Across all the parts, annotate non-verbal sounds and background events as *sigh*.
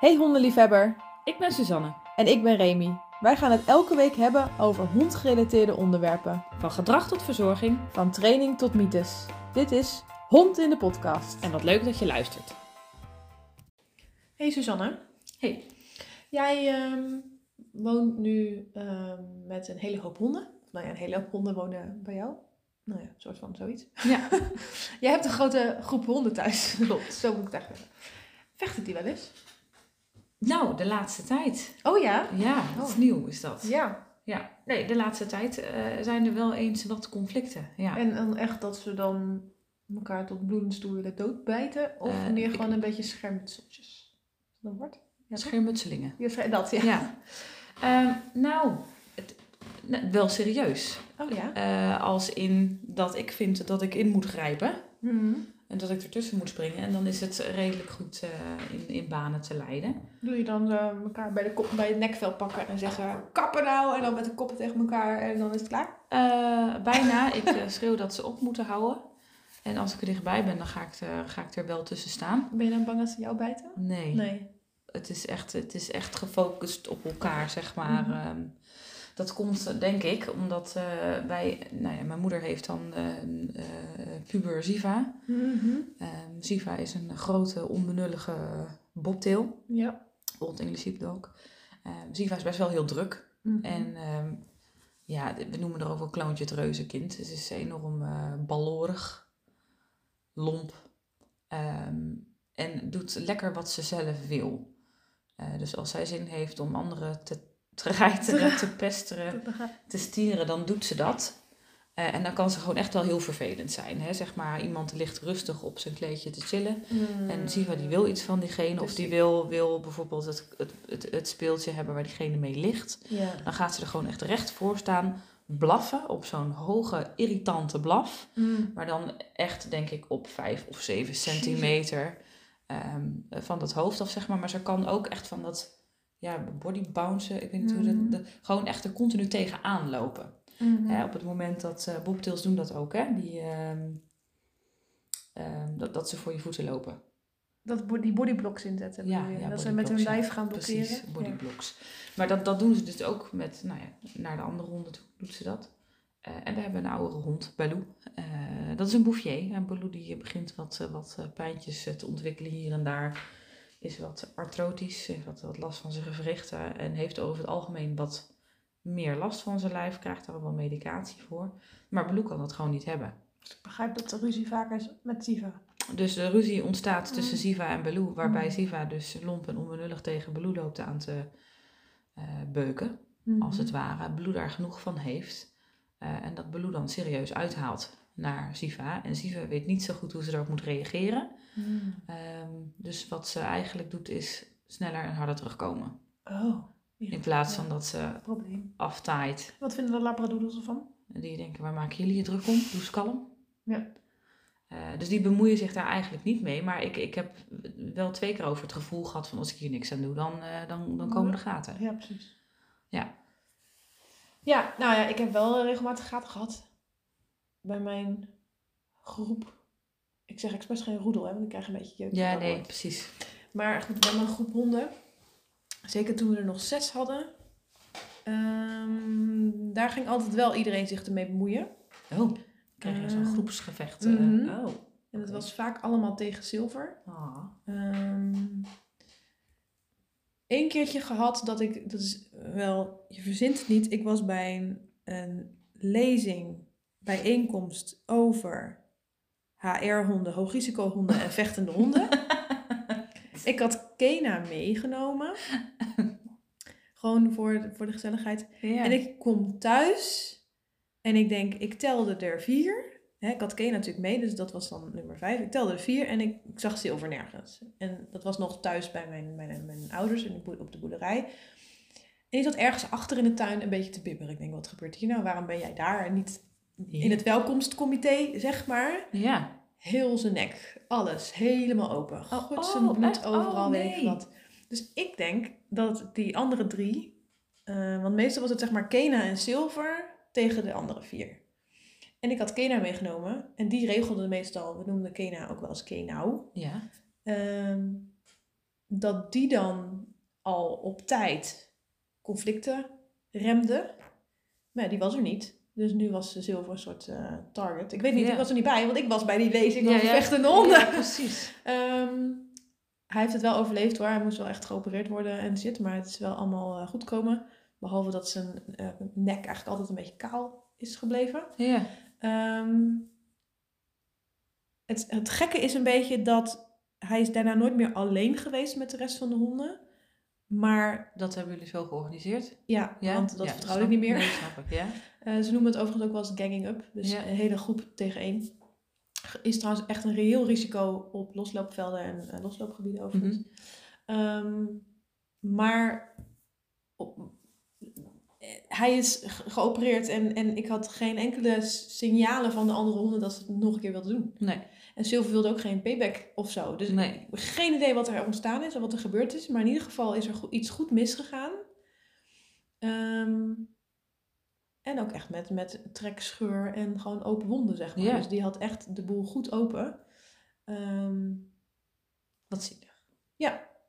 Hey hondenliefhebber, Ik ben Suzanne. en ik ben Remy. Wij gaan het elke week hebben over hondgerelateerde onderwerpen. Van gedrag tot verzorging. Van training tot mythes. Dit is Hond in de podcast. En wat leuk dat je luistert. Hey Suzanne. Hey. Jij ehm, woont nu ehm, met een hele hoop honden. Nou ja, een hele hoop honden wonen bij jou. Nou ja, een soort van zoiets. Ja. *laughs* Jij hebt een grote groep honden thuis. Klopt. *laughs* Zo moet ik het eigenlijk zeggen. Vechten die wel eens? Nou, de laatste tijd. Oh ja? Ja, dat is Oh. nieuw is dat. Ja. Ja. Nee, de laatste tijd eh, zijn er wel eens wat conflicten. Ja. En dan echt dat ze dan elkaar tot bloedens toe willen doodbijten? Of meer ik- gewoon een beetje schermutseltjes? Is dat een woord? Ja? Schermutselingen. Ja, dat, ja. Ja. Ehm, nou, het, nou, wel serieus. Oh ja? Eh, als in dat ik vind dat ik in moet grijpen. Mhm. En dat ik ertussen moet springen. En dan is het redelijk goed eh, in, in banen te leiden. Doe je dan eh, elkaar bij, de kop, bij het nekvel pakken en zeggen kappen nou en dan met de koppen tegen elkaar en dan is het klaar? Eh, bijna. *laughs* ik schreeuw dat ze op moeten houden. En als ik er dichtbij ben, dan ga ik, er, ga ik er wel tussen staan. Ben je dan bang dat ze jou bijten? Nee, Nee. Het, is echt, het is echt gefocust op elkaar, zeg maar. Mhm. Ehm, dat komt, eh, denk ik, omdat eh, wij... Nou ja, mijn moeder heeft dan eh, eh, puber Ziva. Ehm, Ziva is een grote, onbenullige bobtail. Ja. Old English Sheepdog. Ehm Ziva is best wel heel druk. Mhm. En ehm, ja, we noemen er ook wel kloontje het reuzenkind. Het is enorm eh ballorig, lomp ehm, en doet lekker wat ze zelf wil. Eh, dus als zij zin heeft om anderen te treiteren, te *laughs* pesteren, te stieren, dan doet ze dat. Eh, en dan kan ze gewoon echt wel heel vervelend zijn. Hè? Zeg maar, iemand ligt rustig op zijn kleedje te chillen. Mhm. En Ziva die wil iets van diegene. Of die wil, wil bijvoorbeeld het, het, het, het speeltje hebben waar diegene mee ligt. Ja. Dan gaat ze er gewoon echt recht voor staan, blaffen op zo'n hoge, irritante blaf. Mhm. Maar dan echt, denk ik, op vijf of zeven centimeter ehm, van dat hoofd af, zeg maar. Maar ze kan ook echt van dat ja, body bouncen, ik weet niet hoe Mhm. dat, dat... Gewoon echt er continu tegenaan lopen. Mhm. Hè, op het moment dat eh bobtails doen dat ook, hè. Die, ehm, ehm, dat, dat ze voor je voeten lopen. Dat bo- die bodyblocks inzetten. Ja, dat ze met hun lijf gaan blokkeren. Precies, Ja. bodyblocks. Maar dat, dat doen ze dus ook met, nou ja, naar de andere honden toe doet ze dat. Eh, en we hebben een oudere hond, Baloo. Eh, dat is een Bouvier. En Baloo die begint wat, wat pijntjes te ontwikkelen hier en daar. Is wat artrotisch, heeft wat, wat last van zijn gewrichten. En heeft over het algemeen wat meer last van zijn lijf. Krijgt daar ook wel medicatie voor. Maar Baloo kan dat gewoon niet hebben. Dus ik begrijp dat de ruzie vaker is met Siva. Dus de ruzie ontstaat tussen. Ziva en Baloo, waarbij Mm. Ziva dus lomp en onbenullig tegen Baloo loopt aan te eh, beuken, Mhm. als het ware. Baloo daar genoeg van heeft eh, en dat Baloo dan serieus uithaalt naar Ziva. En Ziva weet niet zo goed hoe ze erop moet reageren. Mhm. Ehm, dus wat ze eigenlijk doet is sneller en harder terugkomen. Oh. Ja. In plaats van dat ze Probleem. aftaait. Wat vinden de labradoodles ervan? Die denken, waar maken jullie je druk om? Doe eens kalm. Ja. Eh, dus die bemoeien zich daar eigenlijk niet mee. Maar ik, ik heb wel twee keer over het gevoel gehad van als ik hier niks aan doe, dan, eh, dan, dan komen de gaten. Ja, precies. Ja. Ja, nou ja, ik heb wel regelmatig gaten gehad bij mijn groep. Ik zeg expres geen roedel, hè, want ik krijg een beetje jeuk. Ja, nee, woord. precies. Maar goed, bij mijn groep honden, zeker toen we er nog zes hadden, ehm, daar ging altijd wel iedereen zich ermee bemoeien. Oh, krijg je zo'n Eh, groepsgevecht. mhm. eh, oh. En het was vaak allemaal tegen zilver. Ah. Eén keertje gehad dat ik, dat is wel, je verzint het niet. Ik was bij een, een lezing, bijeenkomst over HR-honden, hoogrisicohonden en vechtende honden. *laughs* ik had Kena meegenomen. Gewoon voor, de- voor de gezelligheid. Ja. En ik kom thuis en ik denk, ik telde er vier. Ik had Kane natuurlijk mee, dus dat was dan nummer vijf. Ik telde er vier en ik, ik zag zilver nergens. En dat was nog thuis bij mijn, mijn, mijn ouders boe- op de boerderij. En die zat ergens achter in de tuin een beetje te bibberen. Ik denk, wat gebeurt hier nou? Waarom ben jij daar en niet in het welkomstcomité, zeg maar? Ja. Heel zijn nek, alles, helemaal open. Oh, God, oh, zijn bloed echt? overal, Oh, nee. wat. Dus ik denk dat die andere drie, eh, want meestal was het zeg maar Kena en Silver tegen de andere vier. En ik had Kena meegenomen en die regelde meestal, we noemden Kena ook wel eens Kenau. Ja. Ehm, dat die dan al op tijd conflicten remde. Maar ja, die was er niet. Dus nu was Zilver een soort eh, target. Ik weet niet, Ja. ik was er niet bij, want ik was bij die lezing over ja. vechtende honden. Ja, precies. *laughs* Ehm, hij heeft het wel overleefd hoor. Hij moest wel echt geopereerd worden en shit. Maar het is wel allemaal eh, goed gekomen. Behalve dat zijn eh, nek eigenlijk altijd een beetje kaal is gebleven. Ja. Ehm, het, het gekke is een beetje dat hij is daarna nooit meer alleen geweest met de rest van de honden. Maar Dat hebben jullie zo georganiseerd? ja, Ja? want dat Ja, vertrouwde ik niet meer. Nee, snap ik, ja. *laughs* Eh, ze noemen het overigens ook wel eens ganging up. Dus Ja. een hele groep tegen één. Is trouwens echt een reëel risico op losloopvelden en eh, losloopgebieden overigens. Ehm, maar op- hij is ge- geopereerd en, en ik had geen enkele signalen van de andere honden dat ze het nog een keer wilden doen. Nee. En Silver wilde ook geen payback of zo. Dus Nee. geen idee wat er ontstaan is en wat er gebeurd is. Maar in ieder geval is er go- iets goed misgegaan. Ehm, en ook echt met, met trekscheur en gewoon open wonden, zeg maar. Ja. Dus die had echt de boel goed open. Ehm, Wat zielig.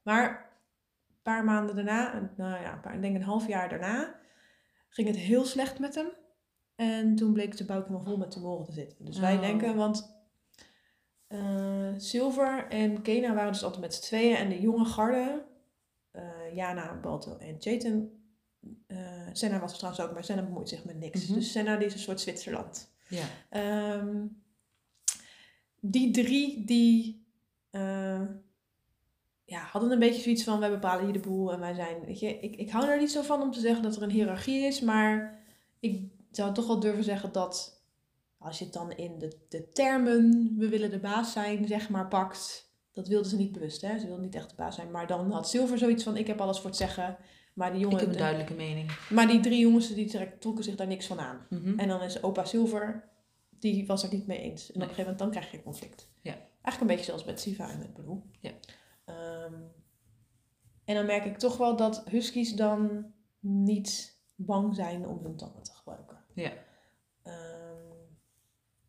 maar een paar maanden daarna, nou ja, paar, ik denk een half jaar daarna, ging het heel slecht met hem. En toen bleek de buik helemaal vol met tumoren te zitten. Dus wij Oh. denken, want eh, Silver en Kena waren dus altijd met z'n tweeën. En de jonge garde, eh, Jana, Balto en Chetan. eh Senna was er trouwens ook, maar Senna bemoeit zich met niks. Mhm. Dus Senna die is een soort Zwitserland. Ja. Ehm, die drie die ja, hadden een beetje zoiets van wij bepalen hier de boel en wij zijn. Weet je, ik, ik hou er niet zo van om te zeggen dat er een hiërarchie is, maar ik zou toch wel durven zeggen dat als je het dan in de, de termen we willen de baas zijn, zeg maar, pakt. Dat wilden ze niet bewust, hè? Ze wilden niet echt de baas zijn. Maar dan had Silver zoiets van: ik heb alles voor het zeggen. Maar die, Ik jongen, heb een de- duidelijke mening. maar die drie jongens die trek- trokken zich daar niks van aan. Mhm. En dan is opa Silver, die was het niet mee eens. En op een gegeven moment dan krijg je een conflict. Ja. Eigenlijk een beetje zoals met Siva en met Blue. Ja. Ehm, en dan merk ik toch wel dat huskies dan niet bang zijn om hun tanden te gebruiken. Ja. Ehm,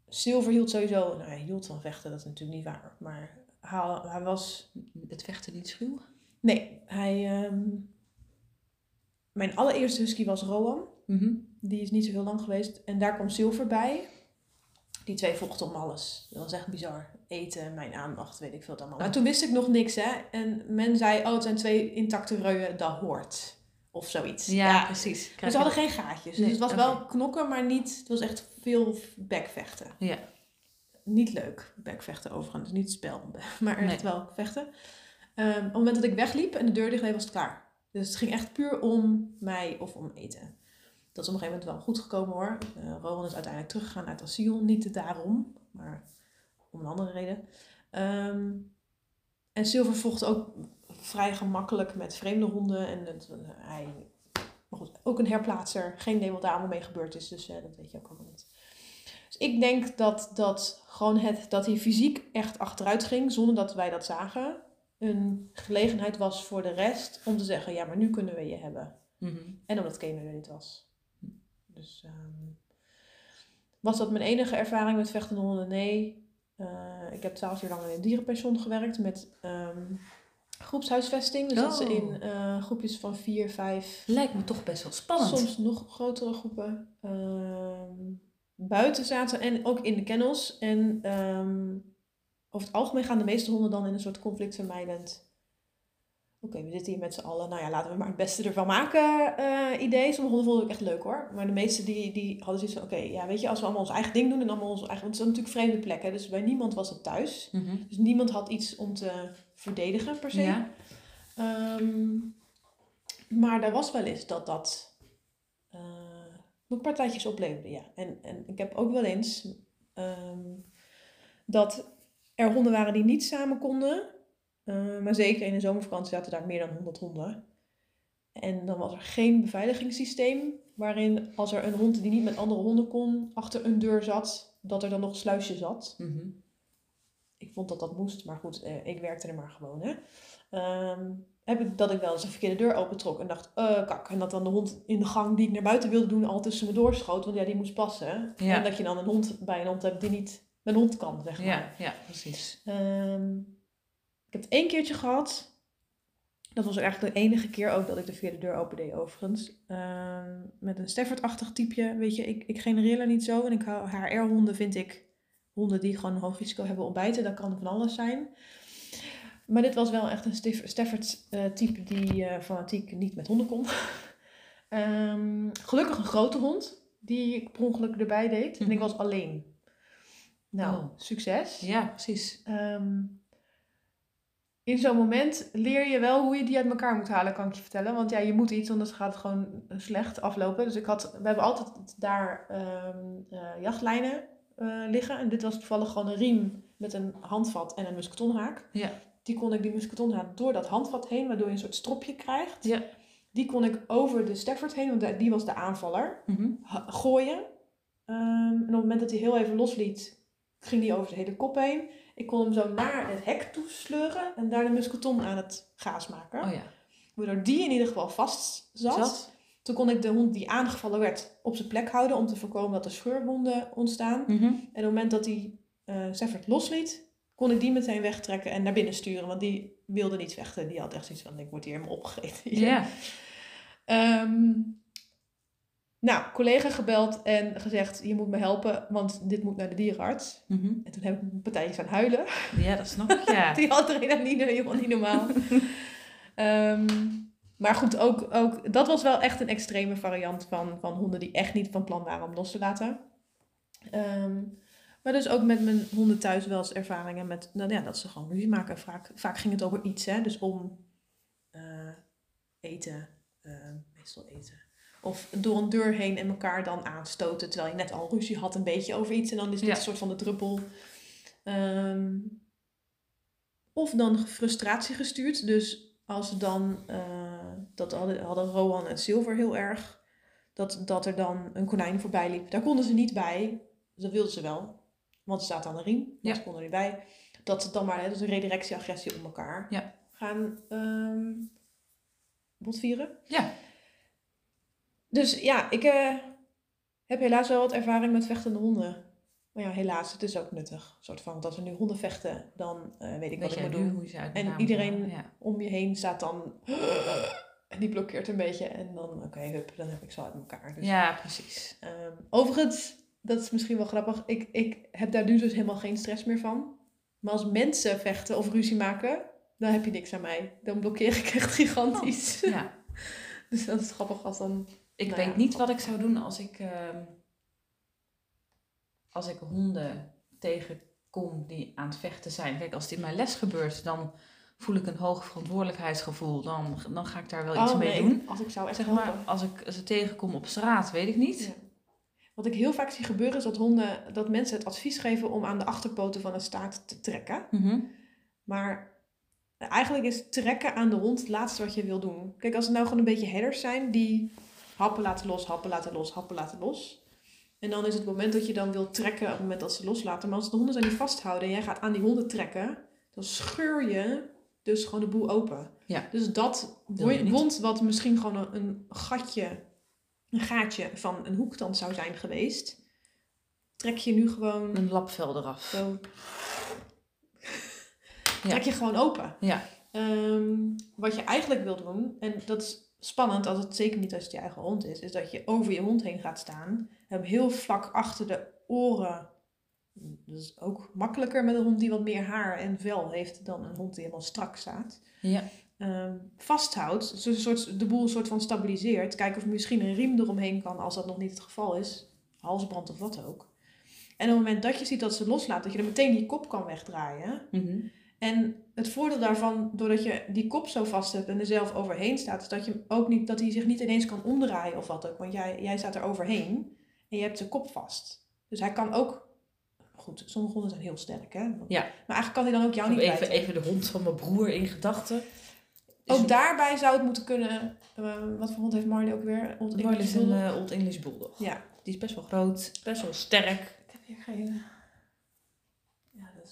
Silver hield sowieso, nou hij hield van vechten, dat is natuurlijk niet waar. Maar hij, hij was Het vechten niet schuw? Nee, hij. ehm, mijn allereerste husky was Rowan. Mhm. Die is niet zo heel lang geweest. En daar kwam Silver bij. Die twee vochten om alles. Dat was echt bizar. Eten, mijn aandacht, weet ik veel het allemaal. Maar toen wist ik nog niks, hè. En men zei, oh, het zijn twee intacte reuien, dat hoort. Of zoiets. Ja, precies. Maar Krijg ze hadden geen gaatjes. Dus het was wel knokken, maar niet... Het was echt veel bekvechten. Ja. Niet leuk, bekvechten overigens. Niet spel, *laughs* maar echt Nee. wel vechten. Ehm, op het moment dat ik wegliep en de deur dicht was het klaar. Dus het ging echt puur om mij of om eten. Dat is op een gegeven moment wel goed gekomen hoor. Rowan is uiteindelijk teruggegaan uit asiel. Niet daarom, maar om een andere reden. Ehm, en Silver vocht ook vrij gemakkelijk met vreemde honden. En het, hij, maar goed, ook een herplaatser. Geen idee wat daar allemaal mee gebeurd is. Dus eh, dat weet je ook allemaal niet. Dus ik denk dat, dat gewoon het, dat hij fysiek echt achteruit ging, zonder dat wij dat zagen, een gelegenheid was voor de rest om te zeggen, ja, maar nu kunnen we je hebben. Mhm. En omdat Kane er niet was. Dus ehm, was dat mijn enige ervaring met vechtende honden? Nee. Eh, ik heb twaalf jaar lang in een dierenpension gewerkt met ehm, groepshuisvesting. Dus dat ze Oh. in eh, groepjes van vier, vijf, Lijkt me toch best wel spannend. soms nog grotere groepen ehm, buiten zaten. En ook in de kennels. En over het algemeen gaan de meeste honden dan in een soort conflictvermijdend... Oké, we zitten hier met z'n allen. Nou ja, laten we maar het beste ervan maken eh, idee. Sommige honden vonden ik echt leuk hoor. Maar de meeste die, die hadden zoiets van... Oké, ja, weet je, als we allemaal ons eigen ding doen... en allemaal ons eigen... Want het zijn natuurlijk vreemde plekken. Dus bij niemand was het thuis. Mhm. Dus niemand had iets om te verdedigen per se. Ja. Ehm, maar daar was wel eens dat dat eh nog partijtjes opleverde, ja. En, en ik heb ook wel eens ehm, dat er honden waren die niet samen konden. Eh, maar zeker in de zomervakantie zaten daar meer dan 100 honden. En dan was er geen beveiligingssysteem waarin als er een hond die niet met andere honden kon achter een deur zat, dat er dan nog een sluisje zat Mhm. ik vond dat dat moest, maar goed, eh, ik werkte er maar gewoon. Hè. Ehm, heb ik dat ik wel eens een verkeerde deur opentrok en dacht, eh kak. En dat dan de hond in de gang die ik naar buiten wilde doen al tussen me doorschoot, want ja, die moest passen. Ja. En dat je dan een hond bij een hond hebt die niet met een hond kan, zeg maar. Ja, ja, precies. Ehm, ik heb het één keertje gehad Dat was eigenlijk de enige keer ook dat ik de vierde deur open deed, overigens. Ehm, met een Stafford-achtig typeje. Weet je, ik, ik genereer er niet zo. En ik hou HR-honden vind ik honden die gewoon een hoog risico hebben op bijten. Dat kan van alles zijn. Maar dit was wel echt een Staff- Stafford-type die eh, fanatiek niet met honden kon. *laughs* Ehm, gelukkig een grote hond die ik per ongeluk erbij deed. En ik Mhm. was alleen. Nou, Oh. succes. Ja, precies. Ehm, in zo'n moment leer je wel hoe je die uit elkaar moet halen, kan ik je vertellen. Want ja, je moet iets, anders gaat het gewoon slecht aflopen. Dus ik had, we hebben altijd daar eh, jachtlijnen eh, liggen. En dit was toevallig gewoon een riem met een handvat en een musketonhaak. Ja. Die kon ik, die musketonhaak, door dat handvat heen, waardoor je een soort stropje krijgt. Ja. Die kon ik over de Stafford heen, want die was de aanvaller Mhm. gooien. Ehm, en op het moment dat hij heel even losliet, ging hij over zijn hele kop heen. Ik kon hem zo naar het hek toe sleuren en daar de musketon aan het gaas maken. Oh ja. Waardoor die in ieder geval vast zat. Zat? Toen kon ik de hond die aangevallen werd op zijn plek houden om te voorkomen dat er scheurwonden ontstaan. Mhm. En op het moment dat hij Stafford losliet, kon ik die meteen wegtrekken en naar binnen sturen. Want die wilde niet vechten. Die had echt zoiets van, ik word hier helemaal opgegeten. Ja. Ehm, nou, collega gebeld en gezegd, je moet me helpen, want dit moet naar de dierenarts. Mhm. En toen heb ik een partijtje gaan huilen. Ja, dat snap ik, ja. *laughs* Die adrenaline, helemaal niet normaal. *laughs* Ehm, maar goed, ook, ook, dat was wel echt een extreme variant van, van honden die echt niet van plan waren om los te laten. Ehm, maar dus ook met mijn honden thuis wel eens ervaringen met nou ja, dat ze gewoon ruzie maken. Vaak, vaak ging het over iets, hè? dus om eh, eten, eh, meestal eten. Of door een deur heen en elkaar dan aanstoten terwijl je net al ruzie had een beetje over iets. En dan is dit Ja. een soort van de druppel. Ehm, of dan frustratie gestuurd. Dus als ze dan, eh, dat hadden, hadden Rowan en Silver heel erg, dat, dat er dan een konijn voorbij liep. Daar konden ze niet bij. Dat wilden ze wel, want er staat aan de riem. Maar Ja. ze konden er niet bij. Dat ze dan maar, hè, dat is een redirectie, agressie op elkaar. Ja. Gaan ehm botvieren. Ja. Dus ja, ik eh, heb helaas wel wat ervaring met vechtende honden. Maar ja, helaas, het is ook nuttig. Soort van, want als er nu honden vechten, dan eh, weet ik Weet wat ik moet doen. hoe je ze uit En iedereen-? Ja. Om je heen staat dan... *gasps* En die blokkeert een beetje. En dan, oké, hup, dan heb ik ze uit elkaar. Dus, ja, precies. ehm, overigens, dat is misschien wel grappig. Ik, ik heb daar nu dus helemaal geen stress meer van. Maar als mensen vechten of ruzie maken, dan heb je niks aan mij. Dan blokkeer ik echt gigantisch. Ja. *laughs* Dus dat is grappig als dan... Ik Nou weet niet wat ik zou doen als ik, ehm, als ik honden tegenkom die aan het vechten zijn. Kijk, als het in mijn les gebeurt, dan voel ik een hoog verantwoordelijkheidsgevoel. Dan, dan ga ik daar wel iets Oh, mee nee, doen. Als ik zou echt Zeg maar, als ik ze tegenkom op straat, weet ik niet. Ja. Wat ik heel vaak zie gebeuren is dat honden, dat mensen het advies geven om aan de achterpoten van een staart te trekken. Mhm. Maar eigenlijk is trekken aan de hond het laatste wat je wil doen. Kijk, als het nou gewoon een beetje headers zijn die happen laten los, happen laten los, happen laten los. En dan is het moment dat je dan wil trekken op het moment dat ze loslaten. Maar als de honden zijn die vasthouden en jij gaat aan die honden trekken, dan scheur je dus gewoon de boel open. Ja. Dus dat wond wat misschien gewoon een, een gatje, een gaatje van een hoek dan zou zijn geweest, trek je nu gewoon Een lapvel eraf. zo. Trek je gewoon open. Ja. Ehm, wat je eigenlijk wil doen, en dat is spannend, als het zeker niet als het je eigen hond is, is dat je over je hond heen gaat staan. Hem heel vlak achter de oren. Dat is ook makkelijker met een hond die wat meer haar en vel heeft dan een hond die helemaal strak staat. Ja. Ehm, vasthoudt, dus een soort, de boel een soort van stabiliseert. Kijken of misschien een riem eromheen kan als dat nog niet het geval is. Halsband of wat ook. En op het moment dat je ziet dat ze loslaat, dat je er meteen die kop kan wegdraaien. Mhm. En het voordeel daarvan, doordat je die kop zo vast hebt en er zelf overheen staat, is dat, je ook niet, dat hij zich niet ineens kan omdraaien of wat ook. Want jij, jij staat er overheen en je hebt zijn kop vast. Dus hij kan ook. Goed, sommige honden zijn heel sterk, hè? Ja. Maar eigenlijk kan hij dan ook jou niet Even, bijten. even de hond van mijn broer in gedachten. Ook daarbij zou het moeten kunnen. eh, wat voor hond heeft Marley ook weer? Old Marley English is een eh, Old English Bulldog. Ja. Die is best wel groot, best wel sterk. Ik heb hier geen.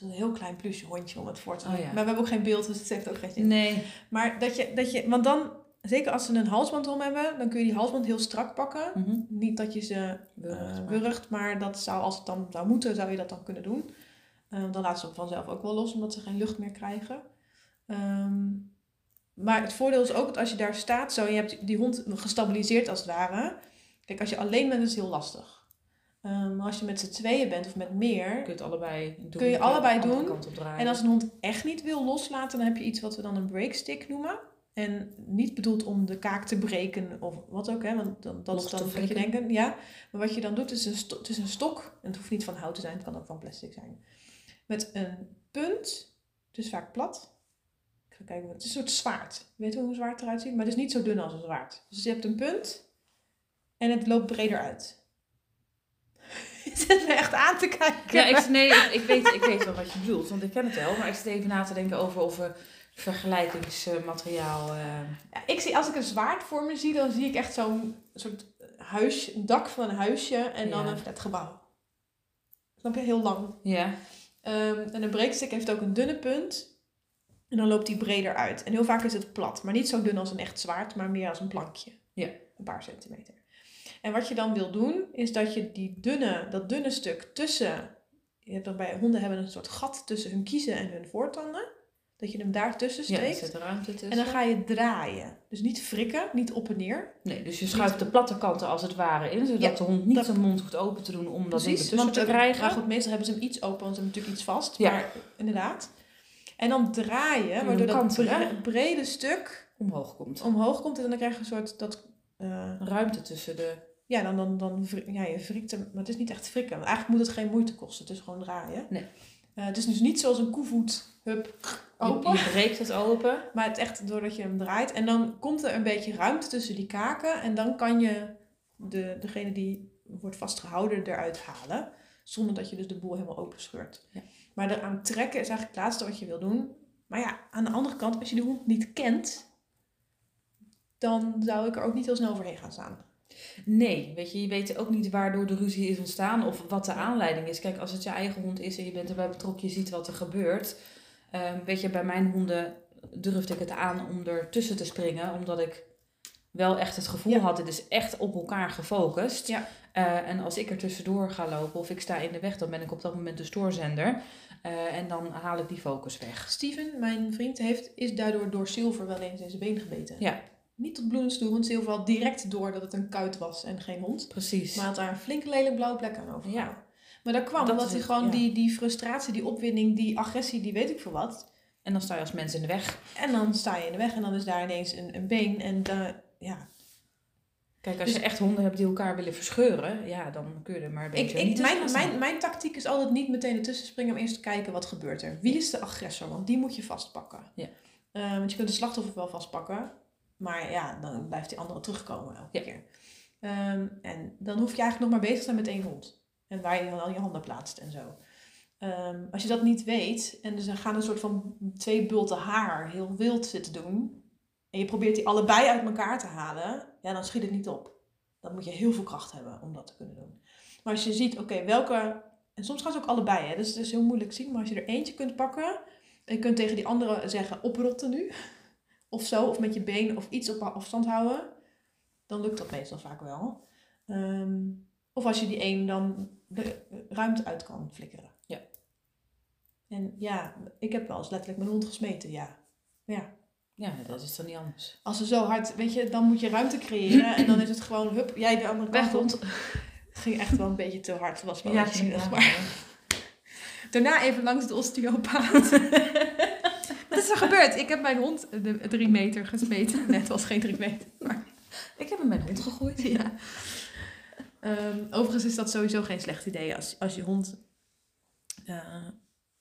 Is een heel klein plusje hondje om het voor te Oh, doen. ja. Maar we hebben ook geen beeld, dus het heeft ook geen zin. Nee. Maar dat je, dat je, want dan, zeker als ze een halsband om hebben, dan kun je die halsband heel strak pakken. Mhm. Niet dat je ze Wurgt, eh, maar- dat zou, als het dan zou moeten, zou je dat dan kunnen doen. Eh, dan laten ze hem vanzelf ook wel los, omdat ze geen lucht meer krijgen. Ehm, Maar het voordeel is ook dat als je daar staat zo je hebt die hond gestabiliseerd als het ware. Kijk, als je alleen bent is het heel lastig. Ehm, maar als je met z'n tweeën bent of met meer. Kun je het allebei doen. Kun je allebei doen. En als een hond echt niet wil loslaten, dan heb je iets wat we dan een breakstick noemen. En niet bedoeld om de kaak te breken of wat ook, hè, want dan, dat is dan wat je denken. Ja, maar wat je dan doet is een, het is een stok. En het hoeft niet van hout te zijn, het kan ook van plastic zijn. Met een punt, het is vaak plat. Ik ga kijken, het is een soort zwaard. Weet je hoe een zwaard eruit ziet? Maar het is niet zo dun als een zwaard. Dus je hebt een punt en het loopt breder uit. Je zit me echt aan te kijken. Ja, ik, nee, ik, ik, weet, ik weet wel wat je bedoelt, want ik ken het wel. Maar ik zit even na te denken over of er vergelijkingsmateriaal... eh, Ja, ik zie, als ik een zwaard voor me zie, dan zie ik echt zo'n soort huis, een dak van een huisje en dan Ja. een flatgebouw. Snap je? Heel lang. ja, Ehm, en een breekstick heeft ook een dunne punt. En dan loopt die breder uit. En heel vaak is het plat. Maar niet zo dun als een echt zwaard, maar meer als een plankje. Ja. Een paar centimeter. En wat je dan wil doen, is dat je die dunne, dat dunne stuk tussen... Je hebt dan bij honden hebben een soort gat tussen hun kiezen en hun voortanden. Dat je hem daar tussen ja, steekt. zit ruimte tussen. En dan ga je draaien. Dus niet frikken, niet op en neer. Nee, dus je schuift de platte kanten als het ware in, zodat Ja, de hond niet dat- zijn mond hoeft open te doen om dat ding ertussen te krijgen. Maar goed, meestal hebben ze hem iets open, want ze hebben natuurlijk iets vast. Ja. Maar inderdaad. En dan draaien, waardoor dat bre- brede stuk omhoog komt. omhoog komt. En dan krijg je een soort, dat, eh, Ruimte tussen de... ja, dan, dan, dan ja, je wrikt hem. Maar het is niet echt frikken. Want eigenlijk moet het geen moeite kosten. Het is gewoon draaien. Nee. Eh, het is dus niet zoals een koevoet, hup, open. je breekt het open. *laughs* Maar het echt doordat je hem draait. En dan komt er een beetje ruimte tussen die kaken. En dan kan je de, degene die wordt vastgehouden eruit halen. Zonder dat je dus de boel helemaal open scheurt. Ja. Maar eraan trekken is eigenlijk het laatste wat je wil doen. Maar ja, aan de andere kant, als je die hond niet kent, dan zou ik er ook niet heel snel overheen gaan staan. Nee, weet je, je weet ook niet waardoor de ruzie is ontstaan of wat de aanleiding is. Kijk, als het je eigen hond is en je bent erbij betrokken, je ziet wat er gebeurt. Ehm, weet je, bij mijn honden durfde ik het aan om er tussen te springen, omdat ik wel echt het gevoel Ja. had, dit is echt op elkaar gefocust. Ja. Eh, en als ik er tussendoor ga lopen of ik sta in de weg, dan ben ik op dat moment de stoorzender. Eh, en dan haal ik die focus weg. Steven, mijn vriend, heeft, is daardoor door Silver wel eens in zijn been gebeten. Ja. Niet tot bloedens toe, want Silver had direct door dat het een kuit was en geen hond. Precies. Maar had daar een flinke lelijk blauwe plek aan over. Ja. Maar dat kwam Dat omdat hij gewoon ja. die, die frustratie, die opwinding, die agressie, die weet ik veel wat. En dan sta je als mens in de weg. En dan sta je in de weg en dan is daar ineens een, een been. En da- ja, Kijk, als Dus- je echt honden hebt die elkaar willen verscheuren, ja, dan kun je er maar een ik, beetje ik, niet tussen mijn, mijn, mijn tactiek is altijd niet meteen ertussen springen, maar eerst te kijken wat gebeurt er. Wie is de agressor? Want die moet je vastpakken. Ja. Eh, want je kunt de slachtoffer wel vastpakken, maar ja, dan blijft die andere terugkomen elke Ja. keer. Ehm, en dan hoef je eigenlijk nog maar bezig te zijn met één hond. En waar je dan je handen plaatst en zo. Ehm, als je dat niet weet en dus dan gaan een soort van twee bulten haar heel wild zitten doen. En je probeert die allebei uit elkaar te halen, ja, dan schiet het niet op. Dan moet je heel veel kracht hebben om dat te kunnen doen. Maar als je ziet, oké, welke. En soms gaan ze ook allebei, hè? Dus het is heel moeilijk zien. Maar als je er eentje kunt pakken. En je kunt tegen die andere zeggen: oprotten nu. Of zo, of met je been of iets op afstand houden. Dan lukt dat meestal vaak wel. Ehm, of als je die een dan de ruimte uit kan flikkeren. Ja. En ja, ik heb wel eens letterlijk mijn hond gesmeten, ja. Ja, Ja, dat is dan niet anders. als ze zo hard, weet je, dan moet je ruimte creëren. En dan is het gewoon, hup, jij de andere kant op. Het ging echt wel een beetje te hard. Was wel zielig, maar *laughs* daarna even langs de osteopaat. *laughs* Is er gebeurd? Ik heb mijn hond de drie meter gesmeten. Nee, het was geen drie meter. Maar, Ik heb hem mijn hond gegooid. ja. Ehm, overigens is dat sowieso geen slecht idee als, als je hond eh,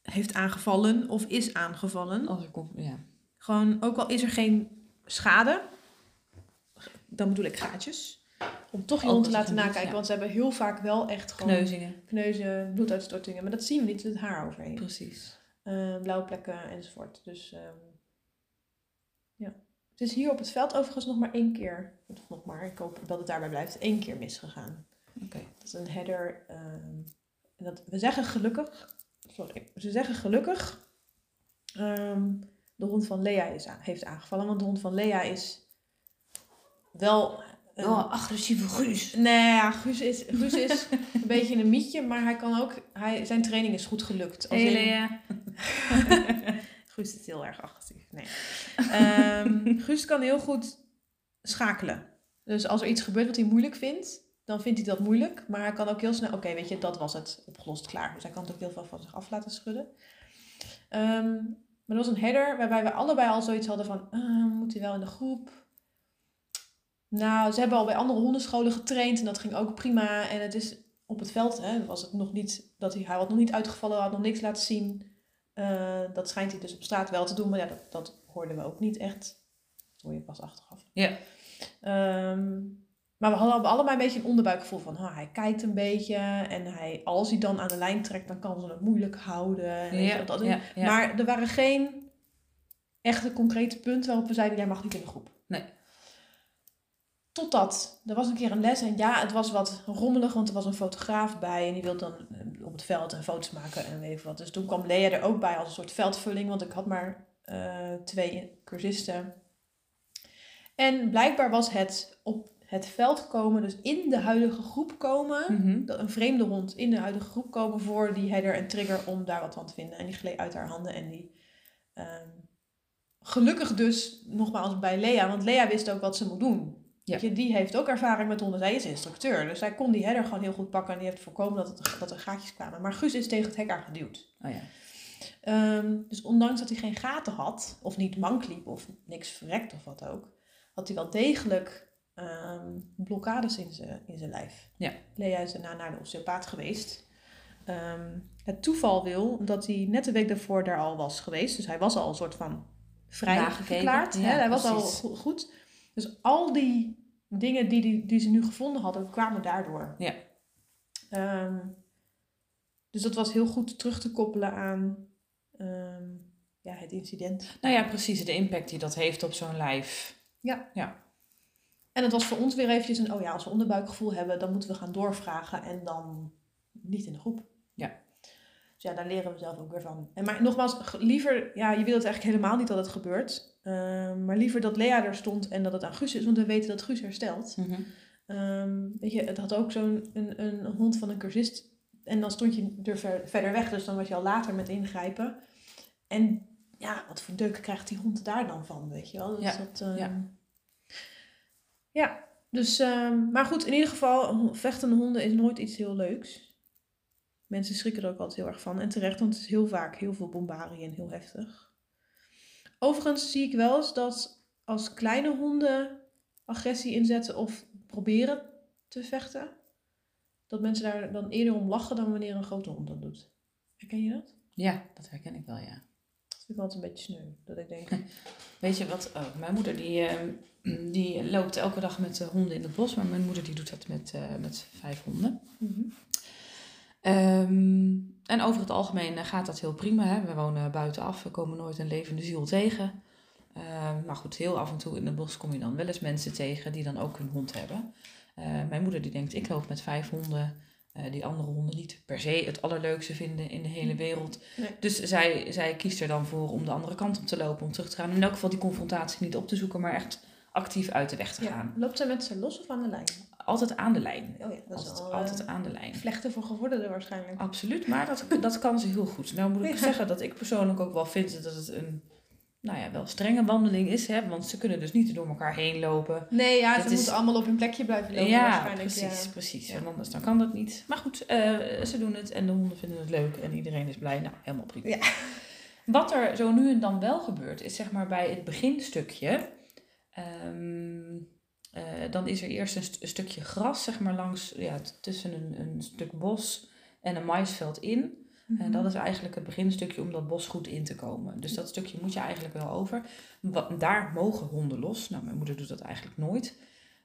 heeft aangevallen of is aangevallen. Als ik kom, ja. Gewoon, ook al is er geen schade, dan bedoel ik gaatjes. Om toch je hond te er laten nakijken. ja. Want ze hebben heel vaak wel echt gewoon Kneuzingen. kneuzen, bloeduitstortingen. Maar dat zien we niet, het haar overheen. Precies. Eh, blauwe plekken enzovoort. Dus ehm, ja. Het is hier op het veld overigens nog maar één keer, of nog maar, ik hoop dat het daarbij blijft, één keer misgegaan. Oké. Dat is een header. ehm, en dat, we zeggen gelukkig, sorry, ze zeggen gelukkig, ehm, de hond van Lea is heeft aangevallen. Want de hond van Lea is wel... Oh, agressieve Guus. Nee, ja, Guus is, Guus is een *laughs* beetje een mietje, maar hij kan ook, hij, zijn training is goed gelukt. Als Hey in-. *laughs* Guus is heel erg agressief. Nee. Ehm, Guus kan heel goed schakelen. Dus als er iets gebeurt wat hij moeilijk vindt, dan vindt hij dat moeilijk. Maar hij kan ook heel snel, oké, weet je, dat was het, opgelost, klaar. Dus hij kan het ook heel veel van zich af laten schudden. Ehm, maar er was een header waarbij we allebei al zoiets hadden van, ah, moet hij wel in de groep? Nou, ze hebben al bij andere hondenscholen getraind en dat ging ook prima. En het is op het veld, hè, was het nog niet, dat hij, hij had nog niet uitgevallen, had nog niks laten zien. Uh, dat schijnt hij dus op straat wel te doen, maar ja, dat, dat hoorden we ook niet echt. Dat hoor je pas achteraf. Ja. Um, maar we hadden allebei een beetje een onderbuikgevoel van, oh, hij kijkt een beetje en hij, als hij dan aan de lijn trekt, dan kan ze het moeilijk houden. Ja, dat, ja, ja. Maar er waren geen echte concrete punten waarop we zeiden, jij mag niet in de groep. Totdat, er was een keer een les en ja, het was wat rommelig, want er was een fotograaf bij en die wilde dan eh, op het veld een foto's maken en weet wat. Dus toen kwam Lea er ook bij als een soort veldvulling, want ik had maar uh, twee cursisten. En blijkbaar was het op het veld komen, dus in de huidige groep komen, Mhm. dat een vreemde hond in de huidige groep komen voor die header en trigger om daar wat van te vinden. En die gleed uit haar handen en die... ehm, gelukkig dus, nogmaals bij Lea, want Lea wist ook wat ze moet doen. Ja. Je, die heeft ook ervaring met honden. Zij is instructeur. Dus zij kon die header gewoon heel goed pakken. En die heeft voorkomen dat, het, dat er gaatjes kwamen. Maar Guus is tegen het hek aangeduwd. Oh ja. Ehm, dus ondanks dat hij geen gaten had, of niet mank liep, of niks verrekt of wat ook, had hij wel degelijk ehm, blokkades in zijn in zijn lijf. Ja. Lea is daarna naar de osteopaat geweest. Ehm, het toeval wil dat hij net de week daarvoor daar al was geweest. Dus hij was al een soort van vrij Nagekeken. verklaard. Ja, hè? Hij was al go- goed. Dus al die dingen die, die, die ze nu gevonden hadden, kwamen daardoor. Ja. Ehm, dus dat was heel goed terug te koppelen aan ehm, ja, het incident. Nou ja, precies. De impact die dat heeft op zo'n lijf. En het was voor ons weer eventjes een, oh ja, als we onderbuikgevoel hebben, dan moeten we gaan doorvragen en dan niet in de groep. Ja. Dus ja, daar leren we zelf ook weer van. En maar nogmaals, liever, ja, je wil het eigenlijk helemaal niet dat het gebeurt. Ehm, maar liever dat Lea er stond en dat het aan Guus is, want we weten dat Guus herstelt. Mhm. Ehm, weet je, het had ook zo'n een, een hond van een cursist. En dan stond je er ver- verder weg, dus dan was je al later met ingrijpen. En ja, wat voor deuk krijgt die hond daar dan van, weet je wel? Dus Ja, dat, ehm, ja. ja, dus, maar goed, in ieder geval, vechtende honden is nooit iets heel leuks. Mensen schrikken er ook altijd heel erg van. En terecht, want het is heel vaak heel veel bombarie en heel heftig. Overigens zie ik wel eens dat als kleine honden agressie inzetten of proberen te vechten, dat mensen daar dan eerder om lachen dan wanneer een grote hond dat doet. Herken je dat? Ja, dat herken ik wel, ja. Dat vind ik altijd een beetje sneu. Dat ik denk, *laughs* Weet je wat? Oh, mijn moeder die, ehm, die loopt elke dag met de honden in het bos. Maar mijn moeder die doet dat met, eh, met vijf honden. mhm. Ehm, en over het algemeen eh, gaat dat heel prima. Hè? We wonen buitenaf, we komen nooit een levende ziel tegen. Ehm, maar goed, heel af en toe in het bos kom je dan wel eens mensen tegen die dan ook hun hond hebben. Eh, mijn moeder die denkt, ik loop met vijf honden. eh, die andere honden niet per se het allerleukste vinden in de hele wereld. Nee. Dus zij, zij kiest er dan voor om de andere kant op te lopen, om terug te gaan. In elk geval die confrontatie niet op te zoeken, maar echt actief uit de weg te ja. gaan. Loopt zij met ze los of aan de lijn? Altijd aan de lijn. Oh ja, dat is Altijd, al, altijd eh, aan de lijn. vlechten voor gevorderden waarschijnlijk. Absoluut, maar dat, *laughs* dat kan ze heel goed. Nou moet ik Ja. zeggen dat ik persoonlijk ook wel vind dat het een, nou ja, wel strenge wandeling is. Hè? Want ze kunnen dus niet door elkaar heen lopen. Nee, ja, ze is- moeten allemaal op hun plekje blijven lopen ja, waarschijnlijk. precies, ja. precies. Ja. En anders dan kan dat niet. Maar goed, eh, ze doen het en de honden vinden het leuk en iedereen is blij. Nou, helemaal prima. Ja. Wat er zo nu en dan wel gebeurt, is zeg maar bij het beginstukje. ehm, eh, dan is er eerst een, st- een stukje gras, zeg maar, langs, ja, tussen een, een stuk bos en een maisveld in. Mhm. En dat is eigenlijk het beginstukje om dat bos goed in te komen. Dus dat stukje moet je eigenlijk wel over. Wa- Daar mogen honden los. Nou, mijn moeder doet dat eigenlijk nooit.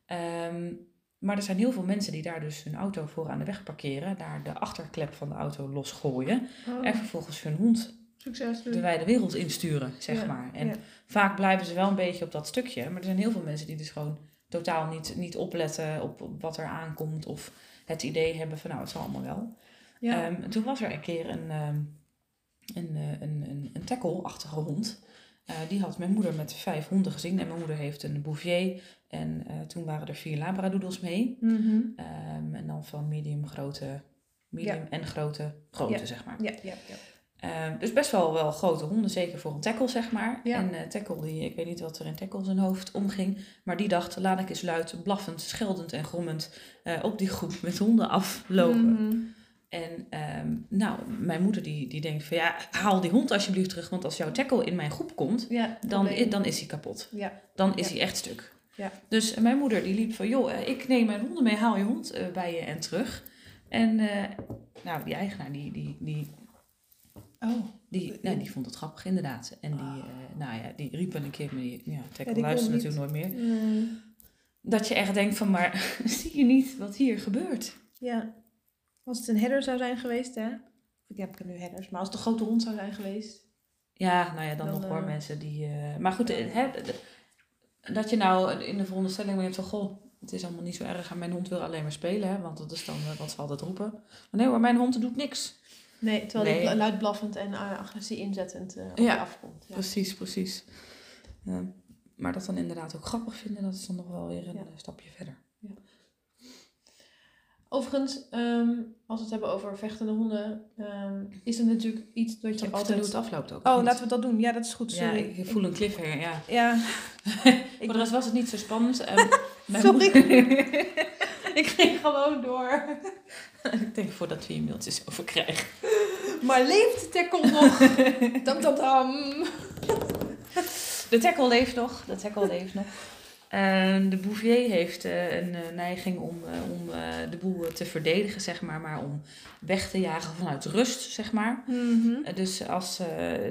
Ehm, maar er zijn heel veel mensen die daar dus hun auto voor aan de weg parkeren. Daar de achterklep van de auto losgooien. Oh, En vervolgens hun hond succes. de wijde wereld insturen, zeg Ja, maar. En ja. vaak blijven ze wel een beetje op dat stukje. Maar er zijn heel veel mensen die dus gewoon totaal niet, niet opletten op, op wat er aankomt. Of het idee hebben van nou, het zal allemaal wel. Ja. Ehm, toen was er een keer een, ehm, een, eh, een, een, een tackle-achtige hond. Eh, die had mijn moeder met vijf honden gezien. En mijn moeder heeft een bouvier. En eh, toen waren er vier labradoodles mee. Mhm. Ehm, en dan van medium, grote, medium en grote, grote, Ja. zeg maar. ja, ja, ja. Eh, dus best wel, wel grote honden, zeker voor een tackle, zeg maar. Ja. En eh tackle, die, ik weet niet wat er in tackle zijn hoofd omging. Maar die dacht, laat ik eens luid, blaffend, scheldend en grommend eh, op die groep met honden aflopen. Mhm. En ehm, nou, mijn moeder die, die denkt van ja, haal die hond alsjeblieft terug. Want als jouw tackle in mijn groep komt, Ja, dan, probleem. dan is hij kapot. Ja, Dan is hij echt stuk. Ja. Dus mijn moeder die liep van, joh, eh, ik neem mijn honden mee, haal je hond eh, bij je en terug. En eh, nou, die eigenaar die, die, die, oh. die, nou, die vond het grappig inderdaad. En die, eh, nou ja, die riep een keer, maar die, ja, Ja, niet. natuurlijk nooit meer. Mm. Dat je echt denkt van, maar *laughs* zie je niet wat hier gebeurt? Ja. Als het een herder zou zijn geweest, hè? Ik heb nu herders, maar als het een grote hond zou zijn geweest. Ja, nou ja, dan, Dan, nog hoor eh, mensen die... eh, maar goed, hè, dat je nou in de veronderstelling bent van... Goh, het is allemaal niet zo erg en mijn hond wil alleen maar spelen. Hè, want dat is dan wat ze altijd roepen. Maar nee hoor, mijn hond doet niks. Nee, terwijl Nee. die luid blaffend en eh, agressie inzettend eh op Ja. je afkomt. Ja. Precies, precies. Ja, maar dat dan inderdaad ook grappig vinden, dat is dan nog wel weer een Ja. eh, stapje verder. Overigens, ehm, als we het hebben over vechtende honden, ehm, is er natuurlijk iets dat je ik altijd... hoe het afloopt ook? Oh, niet? laten we dat doen. Ja, dat is goed. Ja, Sorry. ik voel een cliffhanger, ja. Ja, Voor de rest was het niet zo spannend. *laughs* Mijn Sorry. moeder- *laughs* *laughs* ik ging gewoon door. *laughs* ik denk voordat we hier mailtjes over krijgen. *laughs* Maar leeft de tackle nog? dam, dam, dam. De tackle leeft nog. De tackle leeft nog. En de Bouvier heeft eh, een eh, neiging om, eh, om de boel te verdedigen, zeg maar, maar om weg te jagen vanuit rust, zeg maar. Mhm. Dus als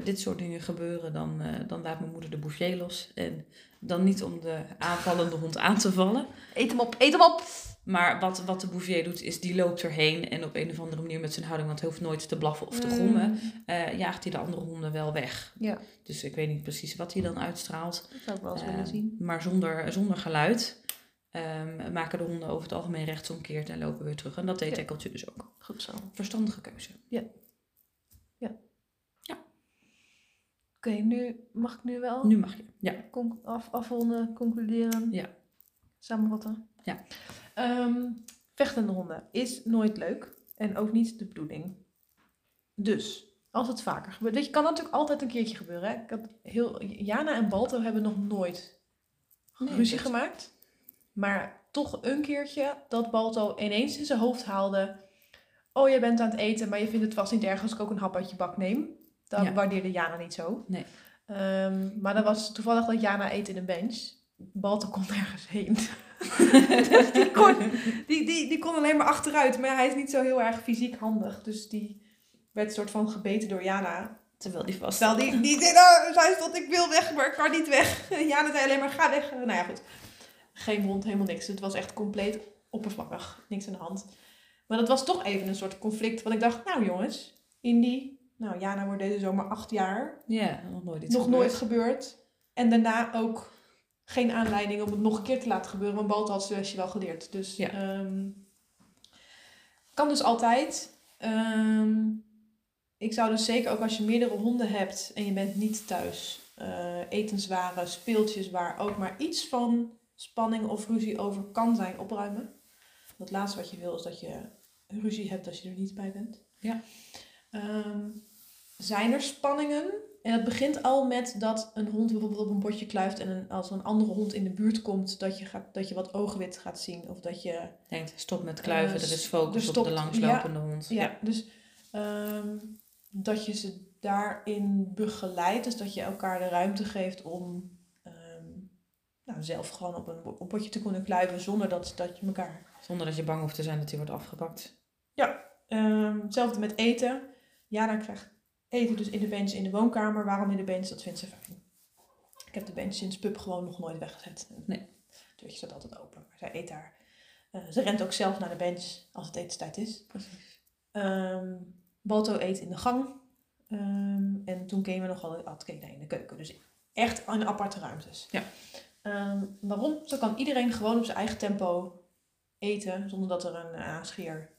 dit soort dingen gebeuren, dan, dan laat mijn moeder de Bouvier los. En dan niet om de aanvallende hond aan te vallen. Eet hem op, eet hem op. Maar wat, wat de Bouvier doet, is die loopt erheen en op een of andere manier met zijn houding, want hij hoeft nooit te blaffen of te grommen, Mm. eh, jaagt hij de andere honden wel weg. Ja, Dus ik weet niet precies wat hij dan uitstraalt. dat zou ik wel eens Ehm, willen zien. Maar zonder, zonder geluid ehm, maken de honden over het algemeen rechtsomkeerd en lopen weer terug. En dat deed Ja. Dus ook. Goed zo. Verstandige keuze. Oké, nu mag ik nu wel Nu mag je. Ja. con- af, afronden, concluderen. Ja. Samenvatten. Ja. Ehm, vechtende honden is nooit leuk en ook niet de bedoeling. Dus, als het vaker gebeurt. Weet je, kan natuurlijk altijd een keertje gebeuren. Hè? Ik had heel, Jana en Balto hebben nog nooit Nee, ruzie dat- gemaakt. Maar toch een keertje dat Balto ineens in zijn hoofd haalde. Oh, je bent aan het eten, maar je vindt het vast niet erg als ik ook een hap uit je bak neem. Dat Ja. waardeerde Jana niet zo. Nee. Ehm, maar dat was toevallig dat Jana eet in een bench. Balto kon nergens heen. Dus die kon, die, die, die kon alleen maar achteruit. Maar hij is niet zo heel erg fysiek handig. Dus die werd soort van gebeten door Jana. Terwijl die vast. Terwijl die, die zei, nou, zij stond, ik wil weg, maar ik kan niet weg. En *laughs* Jana zei alleen maar, ga weg. Nou ja, goed. Geen wond, helemaal niks. Het was echt compleet oppervlakkig. Niks aan de hand. Maar dat was toch even een soort conflict. Want ik dacht, nou jongens, Indy. Nou, Jana wordt deze zomer acht jaar. Ja, nog nooit iets nog gebeurd. nooit gebeurd. En daarna ook geen aanleiding om het nog een keer te laten gebeuren. Want Balto had zijn lesje wel geleerd. Dus Ja. ehm, kan dus altijd. Ehm, ik zou dus zeker ook als je meerdere honden hebt en je bent niet thuis. eh, etenswaren, speeltjes waar ook maar iets van spanning of ruzie over kan zijn, opruimen. Het laatste wat je wil is dat je ruzie hebt als je er niet bij bent. Ja. Ehm, zijn er spanningen? En dat begint al met dat een hond bijvoorbeeld op een bordje kluift en een, als een andere hond in de buurt komt, dat je, gaat, dat je wat oogwit gaat zien. Of dat je Denkt, stop met kluiven, Eh, er is focus er op stopt- de langslopende hond. ja, dus ehm, dat je ze daarin begeleidt. Dus dat je elkaar de ruimte geeft om ehm, nou, zelf gewoon op een, op een potje te kunnen kluiven zonder dat, dat je elkaar... Zonder dat je bang hoeft te zijn dat hij wordt afgepakt. Ehm, hetzelfde met eten. Ja, dan krijgt eten dus in de bench in de woonkamer. Waarom in de bench? Dat vindt ze fijn. Ik heb de bench sinds pup gewoon nog nooit weggezet. Nee. Het deurtje staat altijd open. Maar zij eet daar. Eh, ze rent ook zelf naar de bench als het etenstijd is. Precies. Ehm Balto eet in de gang. Ehm, en toen keken we nog wel had Kena in de keuken. Dus echt in aparte ruimtes. Ja. Ehm, waarom? Zo kan iedereen gewoon op zijn eigen tempo eten. Zonder dat er een aanscheer,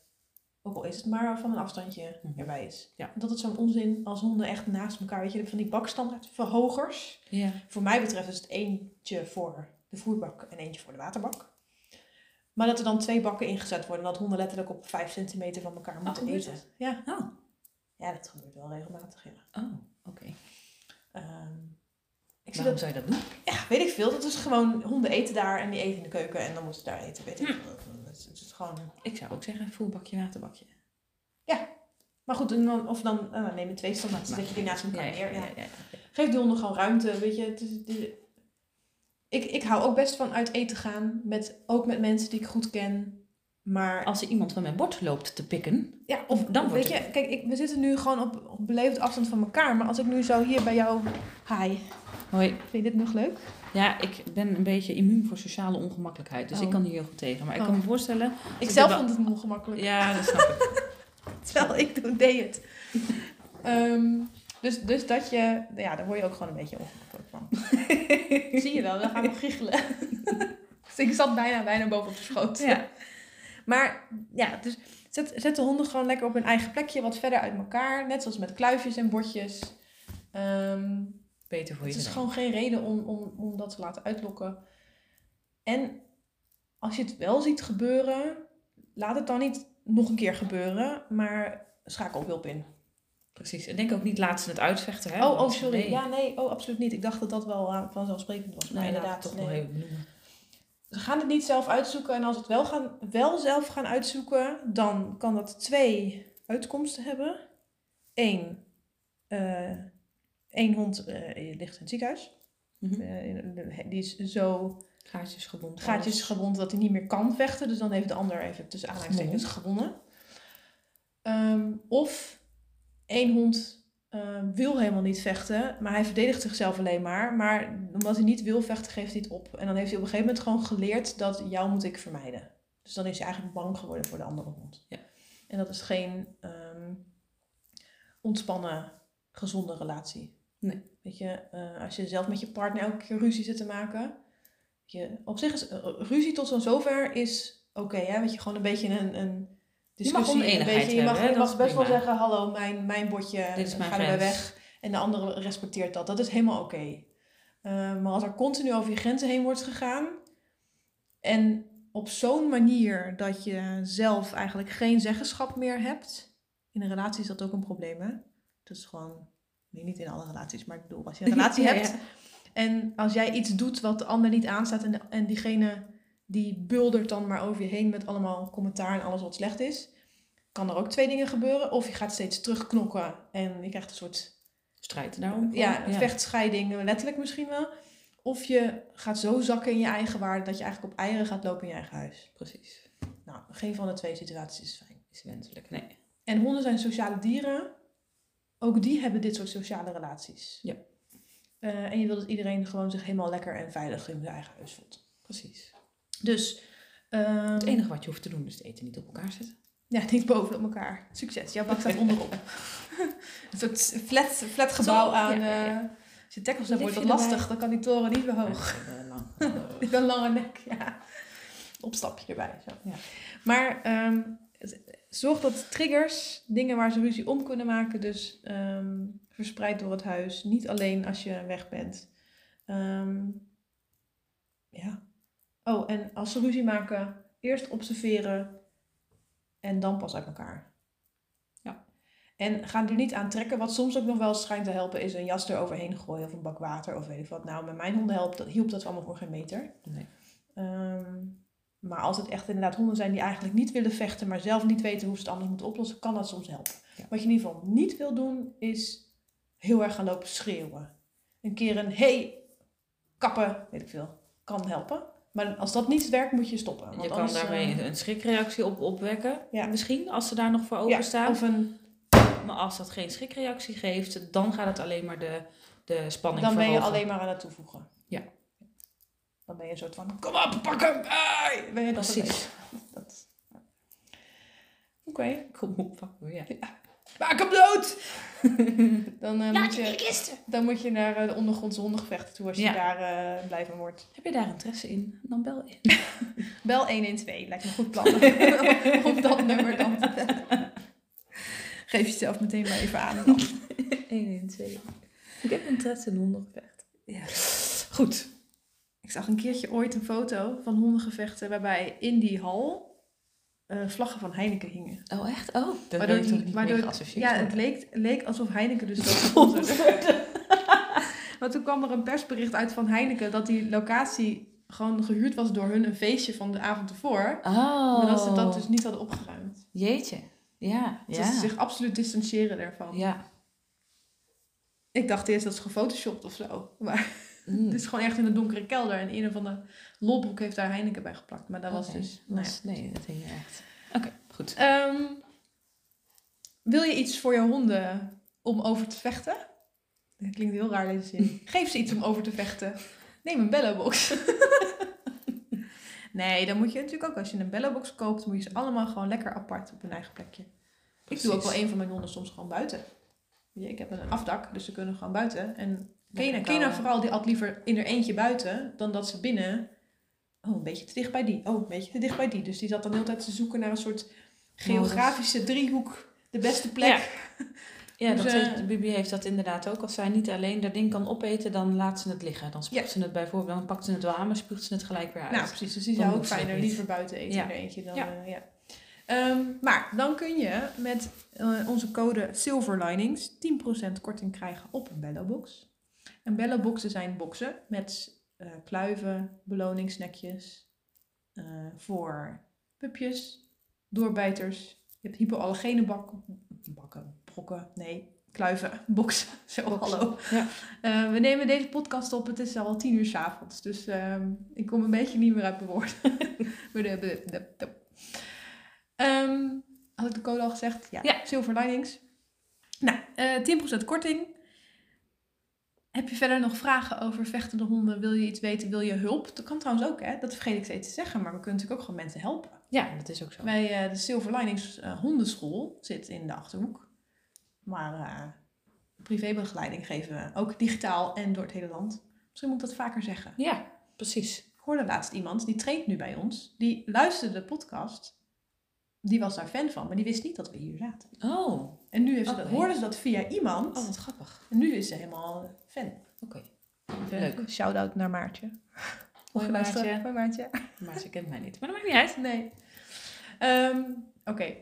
ook al is het maar van een afstandje, Mhm. erbij is. Ja. Dat het zo'n onzin als honden echt naast elkaar. Weet je, van die bakstandaard verhogers. Ja. Voor mij betreft is het eentje voor de voerbak en eentje voor de waterbak. Maar dat er dan twee bakken ingezet worden en dat honden letterlijk op vijf centimeter van elkaar moeten gebeurt eten. Ja. Oh. Ja, dat gebeurt wel regelmatig, ja. Oh, oké. Ehm, ik zie Waarom dat, zou je dat doen? ja, weet ik veel. Dat is gewoon, honden eten daar en die eten in de keuken en dan moeten ze daar eten. Weet ik. veel. Het is, het is gewoon... Ik zou ook zeggen, voerbakje, waterbakje. Maar goed, en dan, of dan eh, neem je twee standaard, zet je die naast elkaar neer. Ja. ja, ja. Geef de honden gewoon ruimte, weet je. Het is, het is- ik, ik hou ook best van uit eten gaan, met, ook met mensen die ik goed ken. Maar Als er iemand van mijn bord loopt te pikken, ja, of dan wordt weet het- je, kijk, ik, we zitten nu gewoon op, op beleefd afstand van elkaar. Maar als ik nu zo hier bij jou, hi, hoi, vind je dit nog leuk? Ja, ik ben een beetje immuun voor sociale ongemakkelijkheid. Dus Oh. ik kan hier heel goed tegen. Maar ik Oh. kan me voorstellen... Ik zelf wel- vond het ongemakkelijk, Ja, dat snap ik. *laughs* *laughs* terwijl ik toen deed het. Ehm, dus, dus dat je, ja, daar word je ook gewoon een beetje ongemakkelijk van. *laughs* Zie je wel, dan gaan we giechelen. dus ik zat bijna, bijna boven op de schoot. Ja. Maar ja, dus zet, zet de honden gewoon lekker op hun eigen plekje, wat verder uit elkaar. Net zoals met kluifjes en bordjes. Ehm, Beter voor het is gewoon geen reden om, om, om dat te laten uitlokken. En als je het wel ziet gebeuren, laat het dan niet nog een keer gebeuren, maar schakel hulp in. Precies. En denk ook niet laat ze het uitvechten. Hè? Oh, oh, sorry. Nee. Ja, nee, oh, absoluut niet. Ik dacht dat dat wel eh, vanzelfsprekend was. Maar Nee, inderdaad, toch nee. nog even benoemen. Ze gaan het niet zelf uitzoeken. En als het wel, gaan, wel zelf gaan uitzoeken, dan kan dat twee uitkomsten hebben. Eén, eh, één hond eh, ligt in het ziekenhuis. Mhm. Eh, die is zo Gaatjes gewond. gaatjes gewond dat hij niet meer kan vechten. Dus dan heeft de ander even tussen aanhalingstekens gewonnen. Ehm, of één hond eh, wil helemaal niet vechten, maar hij verdedigt zichzelf alleen maar. Maar omdat hij niet wil vechten, geeft hij het op. En dan heeft hij op een gegeven moment gewoon geleerd dat jou moet ik vermijden. Dus dan is hij eigenlijk bang geworden voor de andere hond. Ja. En dat is geen ehm, ontspannen, gezonde relatie. Nee. Weet je, eh, als je zelf met je partner elke keer ruzie zit te maken. Je, op zich is eh, ruzie tot zo'n zover is oké, hè? Weet je, gewoon een beetje een, een discussie. oneenigheid een beetje, je mag, hebben, je mag best wel zeggen, hallo, mijn, mijn bordje, Dit is mijn ga erbij grens. weg. En de andere respecteert dat. Dat is helemaal oké. Eh, maar als er continu over je grenzen heen wordt gegaan. En op zo'n manier dat je zelf eigenlijk geen zeggenschap meer hebt. In een relatie is dat ook een probleem, hè? Dat is gewoon... Nee, niet in alle relaties, maar ik bedoel, als je een *laughs* relatie Ja, hebt... ja. En als jij iets doet wat de ander niet aanstaat... en, en diegene die buldert dan maar over je heen... met allemaal commentaar en alles wat slecht is... kan er ook twee dingen gebeuren. Of je gaat steeds terugknokken en je krijgt een soort Strijd daarom. ja, een vechtscheiding, letterlijk misschien wel. Of je gaat zo zakken in je eigen waarde dat je eigenlijk op eieren gaat lopen in je eigen huis. Precies. Nou, geen van de twee situaties is fijn. Is wenselijk. Nee. En honden zijn sociale dieren. Ook die hebben dit soort sociale relaties. Ja. Eh, en je wil dat iedereen gewoon zich helemaal lekker en veilig in zijn eigen huis voelt. Precies. Dus, ehm, Het enige wat je hoeft te doen is het eten niet op elkaar zetten. ja, *laughs* niet bovenop elkaar. Succes, jouw bak staat onderop. *laughs* een soort flat, flat gebouw Zo, aan... ja, ja, ja. eh, als je tackles hebt, wordt dat lastig. Dan kan die toren niet weer hoog. Ja, lang. *laughs* Met een lange nek, ja. Opstapje erbij. Zo. Ja. Maar ehm, zorg dat triggers, dingen waar ze ruzie om kunnen maken, dus ehm, verspreid door het huis. Niet alleen als je weg bent. Ja. Oh, en als ze ruzie maken, eerst observeren en dan pas uit elkaar. Ja. En ga er niet aan trekken. Wat soms ook nog wel schijnt te helpen, is een jas eroverheen gooien of een bak water of weet ik wat. Nou, met mijn honden helpt dat, hielp dat allemaal voor geen meter. Nee. Ehm, maar als het echt inderdaad honden zijn die eigenlijk niet willen vechten, maar zelf niet weten hoe ze het anders moeten oplossen, kan dat soms helpen. Ja. Wat je in ieder geval niet wil doen, is heel erg gaan lopen schreeuwen. Een keer een hey, kappen, weet ik veel, kan helpen. Maar als dat niet werkt, moet je stoppen. Want Je kan anders, daarmee eh, een schrikreactie op opwekken. Ja. Misschien, als ze daar nog voor ja, openstaan. of een, Maar als dat geen schrikreactie geeft, dan gaat het alleen maar de, de spanning dan ben je alleen maar aan het toevoegen. Ja. Dan ben je een soort van, kom op, pak hem! Ai! Ben je dat Precies. Oké. Kom op, pak me, ja. Maak hem dood! *laughs* dan, eh, moet Laat je, je kisten! dan moet je naar eh, de ondergrondse hondengevechten toe als je daar eh blij van wordt. Heb je daar interesse in? Dan bel in. *laughs* Bel 112, lijkt me een goed plan. *laughs* Op dat nummer dan. te bellen. Geef jezelf meteen maar even aan. dan. 1 in 2. Ik heb interesse in hondengevecht. Ja. Goed. Ik zag een keertje ooit een foto van hondengevechten waarbij in die hal eh, vlaggen van Heineken hingen. Oh, echt? Oh, dat Waardoor ik niet waardoor- geassocieerd Ja, het leek, leek alsof Heineken dus *laughs* dat gesponsord *laughs* Maar toen kwam er een persbericht uit van Heineken dat die locatie gewoon gehuurd was door hun een feestje van de avond ervoor. Oh. Maar dat ze dat dus niet hadden opgeruimd. Jeetje. Ja, Dat ja. ze zich absoluut distancieren daarvan. Ja. Ik dacht eerst dat is gefotoshopt of zo. Maar Mm. het is gewoon echt in een donkere kelder. En een of andere lolbroek heeft daar Heineken bij geplakt. Maar dat was dus... Nou ja. Nee, dat hing er echt. Oké, goed. Ehm, wil je iets voor je honden om over te vechten? Dat klinkt heel raar deze zin. *laughs* Geef ze iets om over te vechten. Neem een bellobox. *laughs* nee, dan moet je natuurlijk ook als je een bellobox koopt, moet je ze allemaal gewoon lekker apart op hun eigen plekje. Ik doe ook wel een van mijn honden soms gewoon buiten. Je, Ik heb een afdak, dus ze kunnen gewoon buiten. En Kena, Kena kauwen. vooral, die at liever in er eentje buiten dan dat ze binnen. Oh, een beetje te dicht bij die. Oh, een beetje te dicht bij die. Dus die zat dan de hele tijd te zoeken naar een soort geografische driehoek. De beste plek. Ja. Ja, Dus, dat eh, heeft, Bibi heeft dat inderdaad ook. Als zij niet alleen dat ding kan opeten, dan laat ze het liggen. Dan spuugt Ja. ze het bijvoorbeeld, dan pakt ze het wel aan, maar spuugt ze het gelijk weer uit. Nou, precies. Dus die zou ook fijner liever buiten eten Ja. in eentje dan... Ja. eh, ja. Ehm, maar dan kun je met eh, onze code Silverlinings 10% korting krijgen op een bellobox. En belloboxen zijn boxen met eh, kluiven, beloningssnackjes eh, voor pupjes, doorbijters. Je hebt hypoallergene bakken, bakken, brokken, nee, kluiven, *laughs* boxen. Zo, Boxen. hallo. Ja. Eh, we nemen deze podcast op, het is al tien uur 's avonds, dus ehm, ik kom een beetje niet meer uit mijn woord. Maar de- de- de- de- Ehm, had ik de code al gezegd? Ja. Ja. Silver Linings. Nou, eh 10% korting. Heb je verder nog vragen over vechtende honden? Wil je iets weten? Wil je hulp? Dat kan trouwens ook, hè? Dat vergeet ik steeds te zeggen. Maar we kunnen natuurlijk ook gewoon mensen helpen. Ja, dat is ook zo. Bij eh, de Silver Linings eh, hondenschool zit in de Achterhoek. Maar eh, privébegeleiding geven we ook digitaal en door het hele land. Misschien moet ik dat vaker zeggen. Ja, precies. Ik hoorde laatst iemand, die traint nu bij ons. Die luisterde de podcast. Die was daar fan van, maar die wist niet dat we hier zaten. Oh, En nu heeft ze dat, hoorde ze dat via iemand. oh wat grappig. En nu is ze helemaal fan. Oké, Leuk. een Shout-out naar Maartje. Hoi? Maartje. Hoi Maartje. maar ze kent mij niet. Maar dat maakt niet uit. Nee. Ehm, Oké.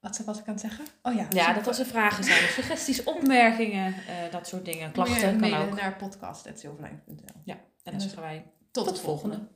Wat was ik aan het zeggen? Oh ja. Ja, dat als er vragen zijn, suggesties, *laughs* opmerkingen, eh, dat soort dingen. Klachten kan ook. naar podcast.silverlijn.nl En dan zeggen wij Tot, tot het volgende. volgende.